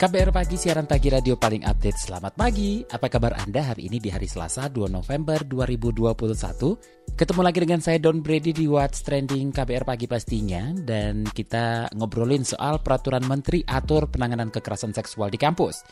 KBR Pagi, siaran pagi radio paling update. Selamat pagi, apa kabar Anda hari ini di hari Selasa 2 November 2021? Ketemu lagi dengan saya Don Brady di What's Trending KBR Pagi pastinya. Dan kita ngobrolin soal peraturan menteri atur penanganan kekerasan seksual di kampus.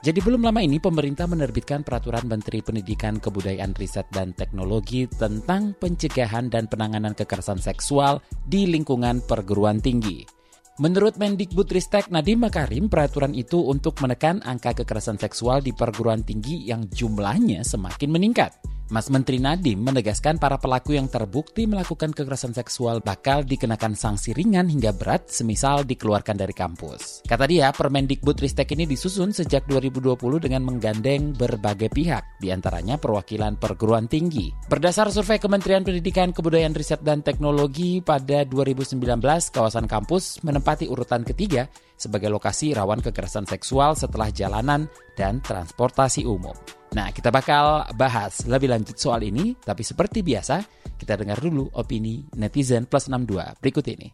Jadi belum lama ini pemerintah menerbitkan peraturan Menteri Pendidikan Kebudayaan Riset dan Teknologi tentang pencegahan dan penanganan kekerasan seksual di lingkungan perguruan tinggi. Menurut Mendikbudristek Nadiem Makarim, peraturan itu untuk menekan angka kekerasan seksual di perguruan tinggi yang jumlahnya semakin meningkat. Mas Menteri Nadiem menegaskan para pelaku yang terbukti melakukan kekerasan seksual bakal dikenakan sanksi ringan hingga berat semisal dikeluarkan dari kampus. Kata dia, Permendikbud Ristek ini disusun sejak 2020 dengan menggandeng berbagai pihak, di antaranya perwakilan perguruan tinggi. Berdasar survei Kementerian Pendidikan, Kebudayaan Riset dan Teknologi pada 2019, kawasan kampus menempati urutan ketiga sebagai lokasi rawan kekerasan seksual setelah jalanan dan transportasi umum. Nah, kita bakal bahas lebih lanjut soal ini, tapi seperti biasa, kita dengar dulu opini netizen plus 62 berikut ini.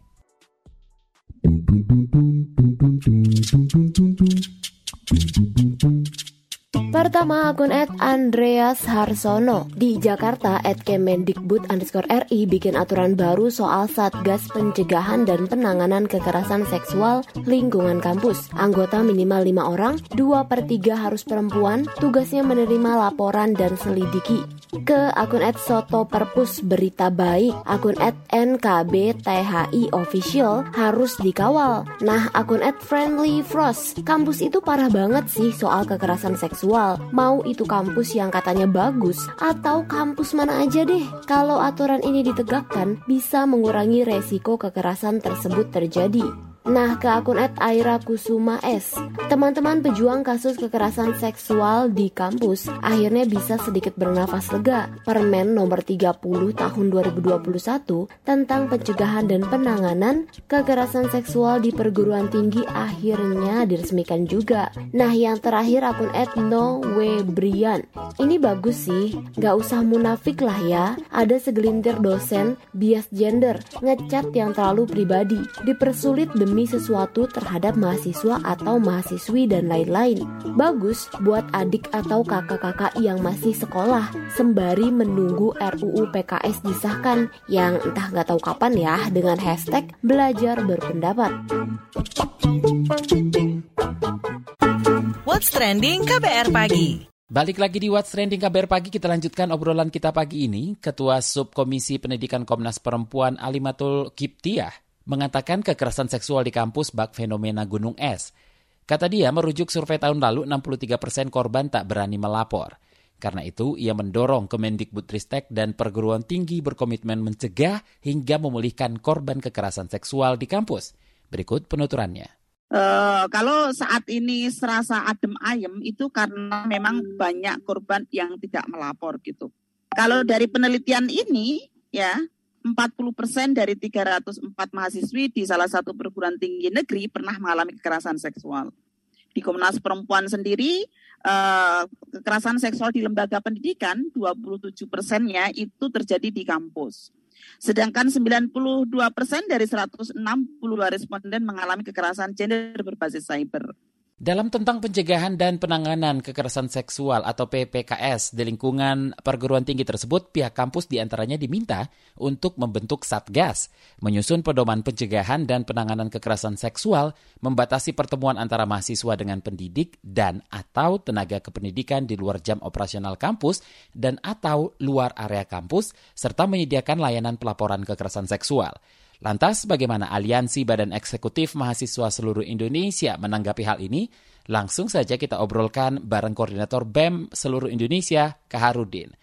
Pertama akun at Andreas Harsono Di Jakarta at Kemendikbud underscore RI bikin aturan baru soal Satgas Pencegahan dan Penanganan Kekerasan Seksual Lingkungan Kampus. Anggota minimal 5 orang, 2 per 3 harus perempuan Tugasnya menerima laporan dan selidiki. Ke akun at Soto Perpus Berita Baik Akun at NKB THI Official harus dikawal. Nah akun at Friendly Frost Kampus itu parah banget sih soal kekerasan seksual Mau itu kampus yang katanya bagus atau kampus mana aja deh. Kalau aturan ini ditegakkan, bisa mengurangi resiko kekerasan tersebut terjadi. Nah, ke akun at Aira Kusuma S. Teman-teman pejuang kasus kekerasan seksual di kampus akhirnya bisa sedikit bernafas lega. Permen nomor 30 tahun 2021 tentang pencegahan dan penanganan kekerasan seksual di perguruan tinggi akhirnya diresmikan juga. Nah, yang terakhir akun at No Brian. Ini bagus sih, gak usah munafik lah ya. Ada segelintir dosen bias gender, ngecat yang terlalu pribadi, dipersulit demi demi sesuatu terhadap mahasiswa atau mahasiswi dan lain-lain. Bagus buat adik atau kakak-kakak yang masih sekolah sembari menunggu RUU PKS disahkan yang entah nggak tahu kapan ya dengan hashtag belajar berpendapat. What's Trending KBR Pagi Balik lagi di What's Trending KBR Pagi, kita lanjutkan obrolan kita pagi ini. Ketua Subkomisi Pendidikan Komnas Perempuan Alimatul Kiptiah mengatakan kekerasan seksual di kampus bak fenomena gunung es. Kata dia, merujuk survei tahun lalu 63 persen korban tak berani melapor. Karena itu, ia mendorong Kemendikbudristek dan perguruan tinggi berkomitmen mencegah hingga memulihkan korban kekerasan seksual di kampus. Berikut penuturannya. Uh, kalau saat ini serasa adem ayem itu karena memang banyak korban yang tidak melapor gitu. Kalau dari penelitian ini ya 40 persen dari 304 mahasiswi di salah satu perguruan tinggi negeri pernah mengalami kekerasan seksual. Di Komnas Perempuan sendiri, eh, kekerasan seksual di lembaga pendidikan 27 persennya itu terjadi di kampus. Sedangkan 92 persen dari 160 responden mengalami kekerasan gender berbasis cyber. Dalam tentang pencegahan dan penanganan kekerasan seksual atau PPKS di lingkungan perguruan tinggi tersebut, pihak kampus di antaranya diminta untuk membentuk satgas, menyusun pedoman pencegahan dan penanganan kekerasan seksual, membatasi pertemuan antara mahasiswa dengan pendidik dan atau tenaga kependidikan di luar jam operasional kampus dan atau luar area kampus, serta menyediakan layanan pelaporan kekerasan seksual. Lantas bagaimana Aliansi Badan Eksekutif Mahasiswa Seluruh Indonesia menanggapi hal ini? Langsung saja kita obrolkan bareng Koordinator BEM Seluruh Indonesia, Kaharudin.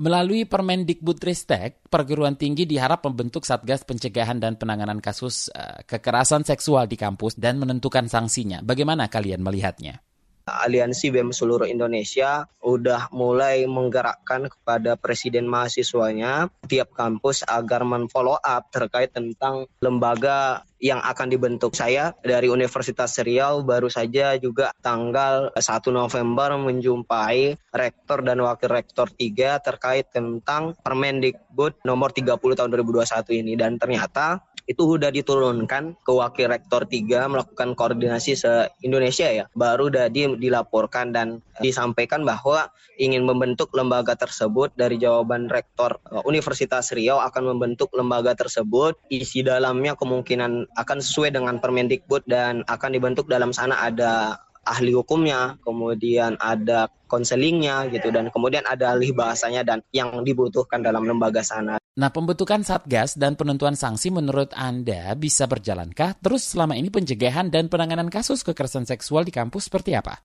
Melalui Permendikbudristek, perguruan tinggi diharap membentuk Satgas Pencegahan dan Penanganan Kasus uh, Kekerasan Seksual di kampus dan menentukan sanksinya. Bagaimana kalian melihatnya? Aliansi BEM seluruh Indonesia udah mulai menggerakkan kepada presiden mahasiswanya tiap kampus agar men-follow up terkait tentang lembaga yang akan dibentuk. Saya dari Universitas Riau baru saja juga tanggal 1 November menjumpai rektor dan wakil rektor 3 terkait tentang Permendikbud nomor 30 tahun 2021 ini dan ternyata itu sudah diturunkan ke wakil rektor 3 melakukan koordinasi se-Indonesia ya. Baru tadi dilaporkan dan disampaikan bahwa ingin membentuk lembaga tersebut dari jawaban rektor eh, Universitas Riau akan membentuk lembaga tersebut. Isi dalamnya kemungkinan akan sesuai dengan Permendikbud dan akan dibentuk dalam sana ada ahli hukumnya, kemudian ada konselingnya gitu dan kemudian ada ahli bahasanya dan yang dibutuhkan dalam lembaga sana. Nah, pembentukan Satgas dan penentuan sanksi menurut Anda bisa berjalankah? Terus selama ini pencegahan dan penanganan kasus kekerasan seksual di kampus seperti apa?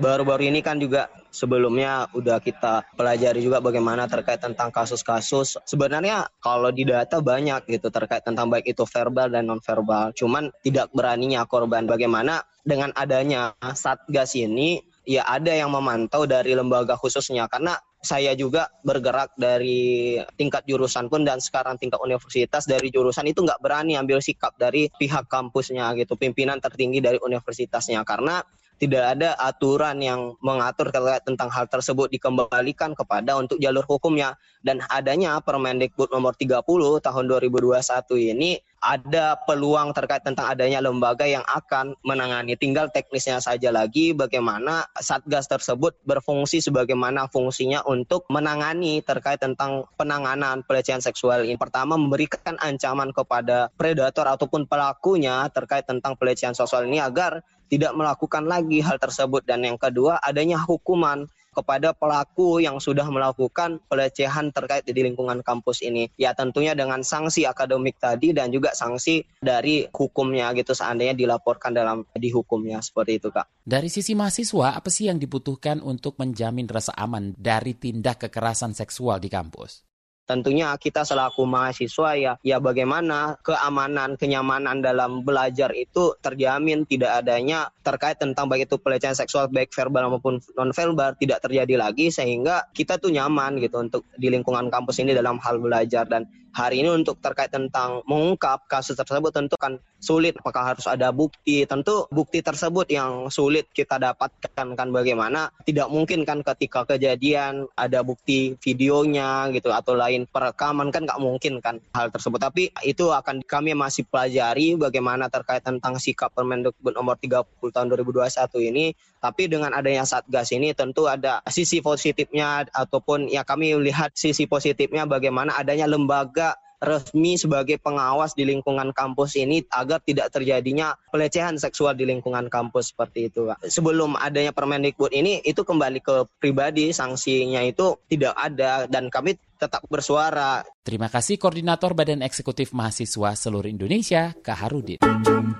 Baru-baru ini kan juga sebelumnya udah kita pelajari juga bagaimana terkait tentang kasus-kasus. Sebenarnya kalau di data banyak gitu terkait tentang baik itu verbal dan non verbal. Cuman tidak beraninya korban bagaimana dengan adanya Satgas ini ya ada yang memantau dari lembaga khususnya karena saya juga bergerak dari tingkat jurusan pun dan sekarang tingkat universitas dari jurusan itu nggak berani ambil sikap dari pihak kampusnya gitu pimpinan tertinggi dari universitasnya karena tidak ada aturan yang mengatur terkait tentang hal tersebut dikembalikan kepada untuk jalur hukumnya. Dan adanya Permendikbud nomor 30 tahun 2021 ini ada peluang terkait tentang adanya lembaga yang akan menangani. Tinggal teknisnya saja lagi bagaimana Satgas tersebut berfungsi sebagaimana fungsinya untuk menangani terkait tentang penanganan pelecehan seksual ini. Pertama, memberikan ancaman kepada predator ataupun pelakunya terkait tentang pelecehan seksual ini agar tidak melakukan lagi hal tersebut. Dan yang kedua, adanya hukuman kepada pelaku yang sudah melakukan pelecehan terkait di lingkungan kampus ini. Ya tentunya dengan sanksi akademik tadi dan juga sanksi dari hukumnya gitu seandainya dilaporkan dalam dihukumnya seperti itu Kak. Dari sisi mahasiswa, apa sih yang dibutuhkan untuk menjamin rasa aman dari tindak kekerasan seksual di kampus? Tentunya kita selaku mahasiswa ya ya bagaimana keamanan kenyamanan dalam belajar itu terjamin. Tidak adanya terkait tentang baik itu pelecehan seksual baik verbal maupun non verbal tidak terjadi lagi sehingga kita tuh nyaman gitu untuk di lingkungan kampus ini dalam hal belajar. Dan hari ini untuk terkait tentang mengungkap kasus tersebut tentu kan sulit. Apakah harus ada bukti? Tentu bukti tersebut yang sulit kita dapatkan kan. Bagaimana? Tidak mungkin kan ketika kejadian ada bukti videonya gitu atau lain perekaman kan nggak mungkin kan hal tersebut. Tapi itu akan kami masih pelajari bagaimana terkait tentang sikap Permendikbud nomor 30 tahun 2021 ini tapi dengan adanya Satgas ini tentu ada sisi positifnya ataupun ya kami lihat sisi positifnya bagaimana adanya lembaga resmi sebagai pengawas di lingkungan kampus ini agar tidak terjadinya pelecehan seksual di lingkungan kampus seperti itu. Pak. Sebelum adanya Permendikbud ini itu kembali ke pribadi sanksinya itu tidak ada dan kami tetap bersuara. Terima kasih Koordinator Badan Eksekutif Mahasiswa Seluruh Indonesia, Kak Harudin.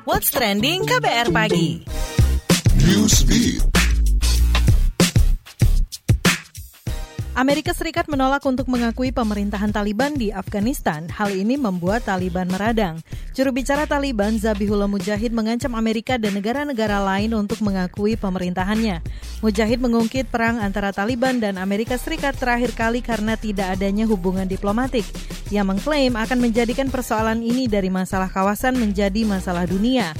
What's Trending KBR Pagi Amerika Serikat menolak untuk mengakui pemerintahan Taliban di Afghanistan. Hal ini membuat Taliban meradang. Juru bicara Taliban, Zabihullah Mujahid, mengancam Amerika dan negara-negara lain untuk mengakui pemerintahannya. Mujahid mengungkit perang antara Taliban dan Amerika Serikat terakhir kali karena tidak adanya hubungan diplomatik. Ia mengklaim akan menjadikan persoalan ini dari masalah kawasan menjadi masalah dunia.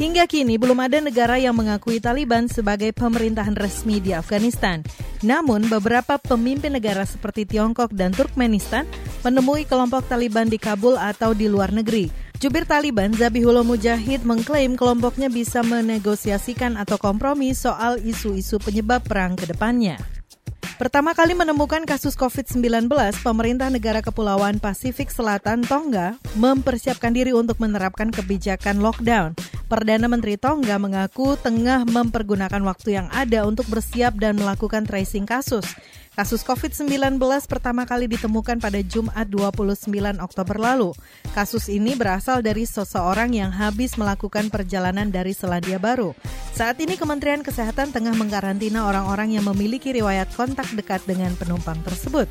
Hingga kini belum ada negara yang mengakui Taliban sebagai pemerintahan resmi di Afghanistan. Namun beberapa pemimpin negara seperti Tiongkok dan Turkmenistan menemui kelompok Taliban di Kabul atau di luar negeri. Jubir Taliban Zabihullah Mujahid mengklaim kelompoknya bisa menegosiasikan atau kompromi soal isu-isu penyebab perang ke depannya. Pertama kali menemukan kasus COVID-19, pemerintah negara Kepulauan Pasifik Selatan Tonga mempersiapkan diri untuk menerapkan kebijakan lockdown. Perdana Menteri Tonga mengaku tengah mempergunakan waktu yang ada untuk bersiap dan melakukan tracing kasus. Kasus COVID-19 pertama kali ditemukan pada Jumat 29 Oktober lalu. Kasus ini berasal dari seseorang yang habis melakukan perjalanan dari Selandia Baru. Saat ini Kementerian Kesehatan tengah mengkarantina orang-orang yang memiliki riwayat kontak dekat dengan penumpang tersebut.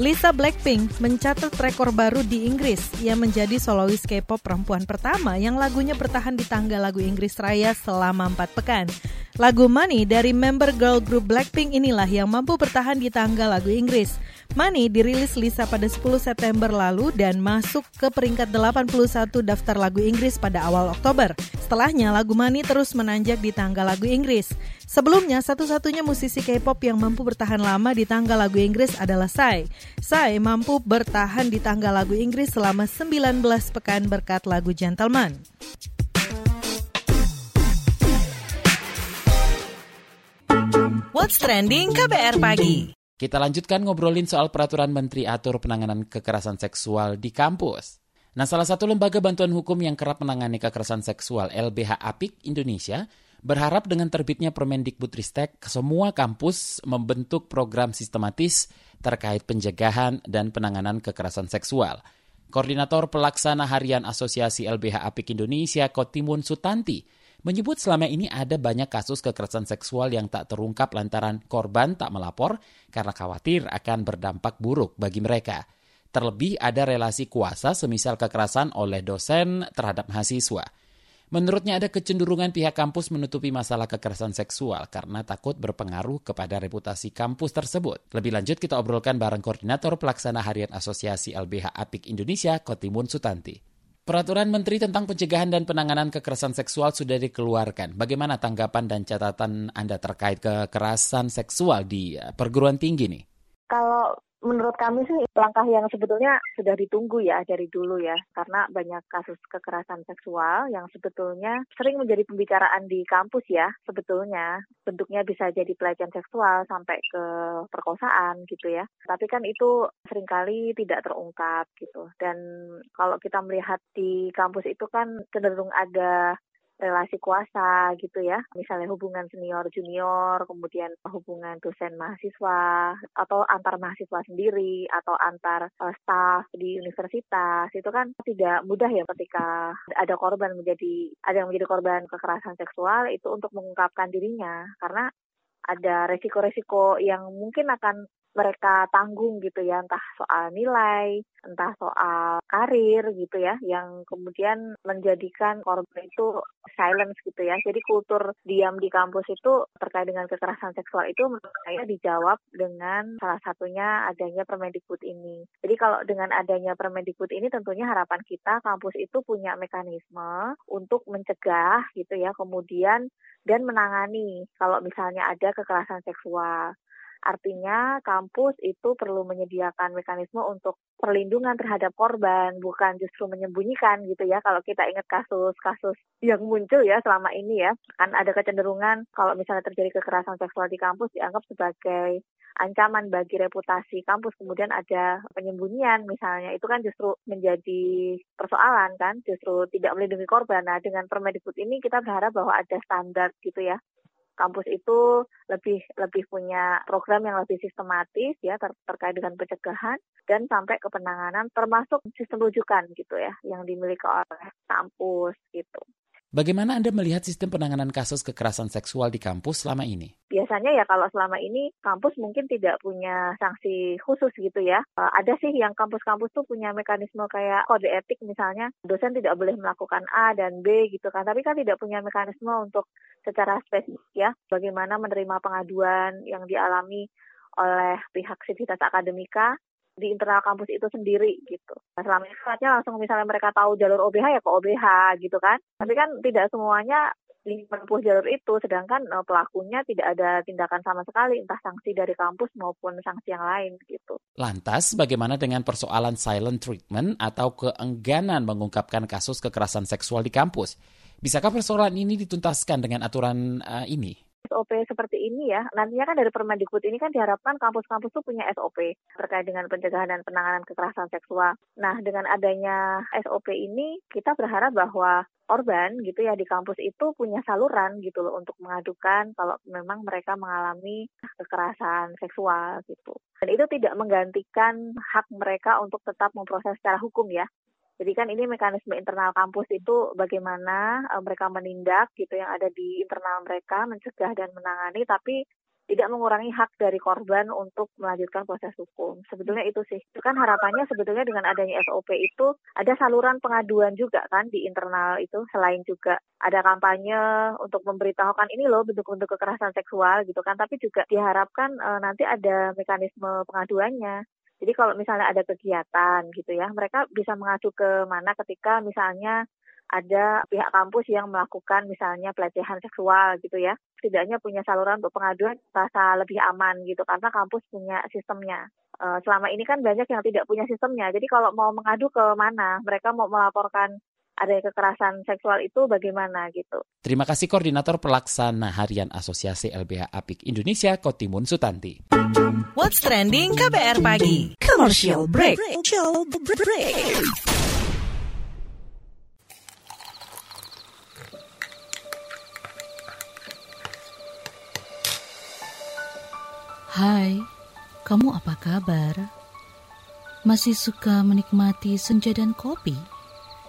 Lisa Blackpink mencatat rekor baru di Inggris. Ia menjadi solois K-pop perempuan pertama yang lagunya bertahan di tangga lagu Inggris Raya selama 4 pekan. Lagu Money dari member girl group Blackpink inilah yang mampu bertahan di tangga lagu Inggris. Money dirilis Lisa pada 10 September lalu dan masuk ke peringkat 81 daftar lagu Inggris pada awal Oktober. Setelahnya, lagu Money terus menanjak di tangga lagu Inggris. Sebelumnya, satu-satunya musisi K-pop yang mampu bertahan lama di tangga lagu Inggris adalah Psy. Psy mampu bertahan di tangga lagu Inggris selama 19 pekan berkat lagu Gentleman. What's Trending KBR Pagi. Kita lanjutkan ngobrolin soal peraturan Menteri atur penanganan kekerasan seksual di kampus. Nah, salah satu lembaga bantuan hukum yang kerap menangani kekerasan seksual LBH Apik Indonesia berharap dengan terbitnya Permendikbudristek semua kampus membentuk program sistematis terkait pencegahan dan penanganan kekerasan seksual. Koordinator Pelaksana Harian Asosiasi LBH Apik Indonesia Kotimun Sutanti menyebut selama ini ada banyak kasus kekerasan seksual yang tak terungkap lantaran korban tak melapor karena khawatir akan berdampak buruk bagi mereka. Terlebih ada relasi kuasa semisal kekerasan oleh dosen terhadap mahasiswa. Menurutnya ada kecenderungan pihak kampus menutupi masalah kekerasan seksual karena takut berpengaruh kepada reputasi kampus tersebut. Lebih lanjut kita obrolkan bareng Koordinator Pelaksana Harian Asosiasi LBH Apik Indonesia, Kotimun Sutanti. Peraturan Menteri tentang pencegahan dan penanganan kekerasan seksual sudah dikeluarkan. Bagaimana tanggapan dan catatan Anda terkait kekerasan seksual di eh, perguruan tinggi nih? Kalau menurut kami sih langkah yang sebetulnya sudah ditunggu ya dari dulu ya. Karena banyak kasus kekerasan seksual yang sebetulnya sering menjadi pembicaraan di kampus ya sebetulnya. Bentuknya bisa jadi pelecehan seksual sampai ke perkosaan gitu ya. Tapi kan itu sering kali tidak terungkap gitu. Dan kalau kita melihat di kampus itu kan cenderung ada relasi kuasa gitu ya, misalnya hubungan senior junior, kemudian hubungan dosen mahasiswa atau antar mahasiswa sendiri atau antar uh, di universitas. Itu kan tidak mudah ya ketika ada korban menjadi ada yang menjadi korban kekerasan seksual itu untuk mengungkapkan dirinya. Karena ada resiko-resiko yang mungkin akan mereka tanggung gitu ya, entah soal nilai, entah soal karir gitu ya, yang kemudian menjadikan korban itu silence gitu ya. Jadi kultur diam di kampus itu terkait dengan kekerasan seksual itu menurut saya dijawab dengan salah satunya adanya Permendikbud ini. Jadi kalau dengan adanya Permendikbud ini tentunya harapan kita kampus itu punya mekanisme untuk mencegah gitu ya, kemudian dan menangani kalau misalnya ada kekerasan seksual. Artinya kampus itu perlu menyediakan mekanisme untuk perlindungan terhadap korban, bukan justru menyembunyikan gitu ya. Kalau kita ingat kasus-kasus yang muncul ya selama ini ya, kan ada kecenderungan kalau misalnya terjadi kekerasan seksual di kampus dianggap sebagai ancaman bagi reputasi kampus, kemudian ada penyembunyian misalnya, itu kan justru menjadi persoalan kan, justru tidak melindungi korban. Nah dengan Permendikbud ini kita berharap bahwa ada standar gitu ya, kampus itu lebih lebih punya program yang lebih sistematis ya ter, terkait dengan pencegahan dan sampai ke penanganan termasuk sistem rujukan gitu ya yang dimiliki oleh kampus gitu. Bagaimana Anda melihat sistem penanganan kasus kekerasan seksual di kampus selama ini? Biasanya ya kalau selama ini kampus mungkin tidak punya sanksi khusus gitu ya. Uh, ada sih yang kampus-kampus tuh punya mekanisme kayak kode etik misalnya dosen tidak boleh melakukan A dan B gitu kan. Tapi kan tidak punya mekanisme untuk secara spesifik ya bagaimana menerima pengaduan yang dialami oleh pihak sivitas akademika di internal kampus itu sendiri gitu. Nah, selama ini langsung misalnya mereka tahu jalur OBH ya ke OBH gitu kan. Tapi kan tidak semuanya menempuh jalur itu, sedangkan uh, pelakunya tidak ada tindakan sama sekali, entah sanksi dari kampus maupun sanksi yang lain gitu. Lantas, bagaimana dengan persoalan silent treatment atau keengganan mengungkapkan kasus kekerasan seksual di kampus? Bisakah persoalan ini dituntaskan dengan aturan uh, ini? SOP seperti ini ya, nantinya kan dari Permendikbud ini kan diharapkan kampus-kampus itu punya SOP terkait dengan pencegahan dan penanganan kekerasan seksual. Nah, dengan adanya SOP ini kita berharap bahwa korban gitu ya di kampus itu punya saluran gitu loh untuk mengadukan kalau memang mereka mengalami kekerasan seksual gitu. Dan itu tidak menggantikan hak mereka untuk tetap memproses secara hukum ya. Jadi kan ini mekanisme internal kampus itu bagaimana uh, mereka menindak gitu yang ada di internal mereka, mencegah dan menangani, tapi tidak mengurangi hak dari korban untuk melanjutkan proses hukum. Sebetulnya itu sih. Itu kan harapannya sebetulnya dengan adanya SOP itu ada saluran pengaduan juga kan di internal itu selain juga ada kampanye untuk memberitahukan ini loh bentuk-bentuk kekerasan seksual gitu kan tapi juga diharapkan e, nanti ada mekanisme pengaduannya jadi kalau misalnya ada kegiatan gitu ya, mereka bisa mengadu ke mana ketika misalnya ada pihak kampus yang melakukan misalnya pelecehan seksual gitu ya. Setidaknya punya saluran untuk pengaduan rasa lebih aman gitu karena kampus punya sistemnya. E, selama ini kan banyak yang tidak punya sistemnya. Jadi kalau mau mengadu ke mana, mereka mau melaporkan ada kekerasan seksual itu bagaimana gitu. Terima kasih Koordinator Pelaksana Harian Asosiasi LBH Apik Indonesia Kotimun Sutanti. What's trending KBR pagi? Commercial break. Commercial break. Hai, kamu apa kabar? Masih suka menikmati senja dan kopi?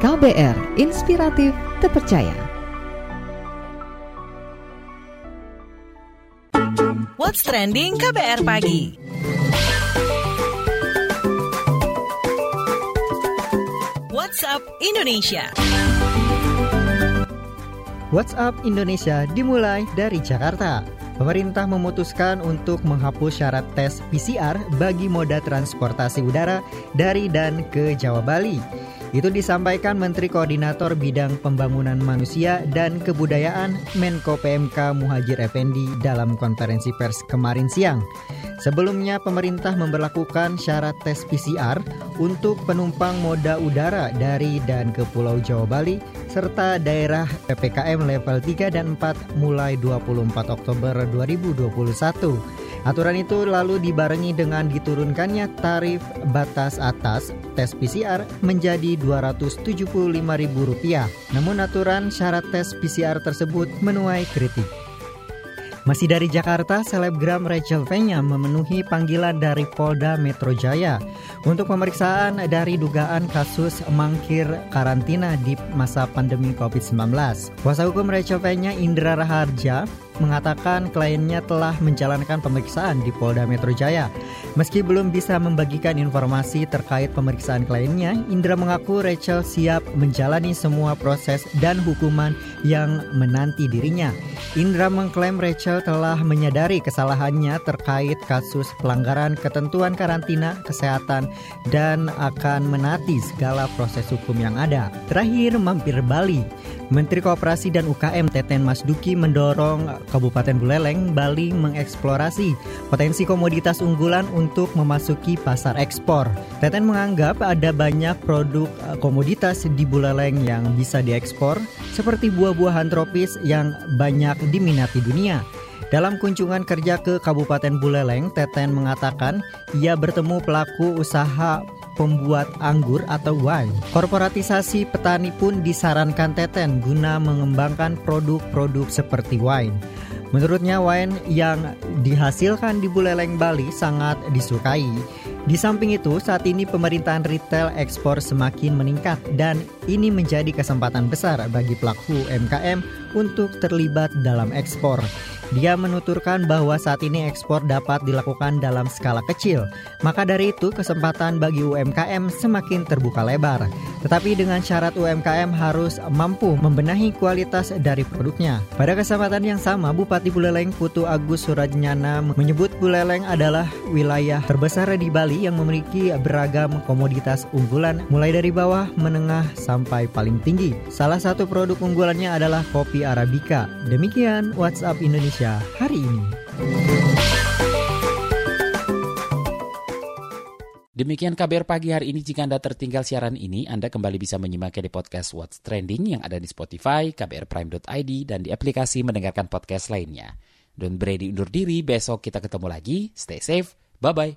KBR Inspiratif Terpercaya. What's trending KBR pagi? WhatsApp Indonesia. WhatsApp Indonesia dimulai dari Jakarta. Pemerintah memutuskan untuk menghapus syarat tes PCR bagi moda transportasi udara dari dan ke Jawa Bali. Itu disampaikan Menteri Koordinator Bidang Pembangunan Manusia dan Kebudayaan Menko PMK Muhajir Effendi dalam konferensi pers kemarin siang. Sebelumnya pemerintah memperlakukan syarat tes PCR untuk penumpang moda udara dari dan ke Pulau Jawa Bali serta daerah PPKM level 3 dan 4 mulai 24 Oktober 2021. Aturan itu lalu dibarengi dengan diturunkannya tarif batas atas tes PCR menjadi Rp275.000. Namun aturan syarat tes PCR tersebut menuai kritik. Masih dari Jakarta, selebgram Rachel Fenya memenuhi panggilan dari Polda Metro Jaya untuk pemeriksaan dari dugaan kasus mangkir karantina di masa pandemi COVID-19. Kuasa hukum Rachel Fenya Indra Raharja mengatakan kliennya telah menjalankan pemeriksaan di Polda Metro Jaya. Meski belum bisa membagikan informasi terkait pemeriksaan kliennya, Indra mengaku Rachel siap menjalani semua proses dan hukuman yang menanti dirinya. Indra mengklaim Rachel telah menyadari kesalahannya terkait kasus pelanggaran ketentuan karantina kesehatan dan akan menati segala proses hukum yang ada. Terakhir mampir Bali. Menteri Kooperasi dan UKM Teten Mas Duki mendorong Kabupaten Buleleng, Bali mengeksplorasi potensi komoditas unggulan untuk memasuki pasar ekspor. Teten menganggap ada banyak produk eh, komoditas di Buleleng yang bisa diekspor seperti buah-buahan tropis yang banyak diminati dunia. Dalam kunjungan kerja ke Kabupaten Buleleng, Teten mengatakan ia bertemu pelaku usaha pembuat anggur atau wine. Korporatisasi petani pun disarankan Teten guna mengembangkan produk-produk seperti wine. Menurutnya wine yang dihasilkan di Buleleng Bali sangat disukai. Di samping itu, saat ini pemerintahan retail ekspor semakin meningkat dan ini menjadi kesempatan besar bagi pelaku UMKM untuk terlibat dalam ekspor. Dia menuturkan bahwa saat ini ekspor dapat dilakukan dalam skala kecil. Maka dari itu kesempatan bagi UMKM semakin terbuka lebar. Tetapi dengan syarat UMKM harus mampu membenahi kualitas dari produknya. Pada kesempatan yang sama, Bupati Buleleng Putu Agus Surajnyana menyebut Buleleng adalah wilayah terbesar di Bali yang memiliki beragam komoditas unggulan mulai dari bawah, menengah, sampai paling tinggi. Salah satu produk unggulannya adalah kopi Arabica. Demikian WhatsApp Indonesia hari ini. Demikian KBR pagi hari ini. Jika Anda tertinggal siaran ini, Anda kembali bisa menyimaknya di podcast What's Trending yang ada di Spotify, kbrprime.id, dan di aplikasi mendengarkan podcast lainnya. Don Brady undur diri, besok kita ketemu lagi. Stay safe, bye-bye.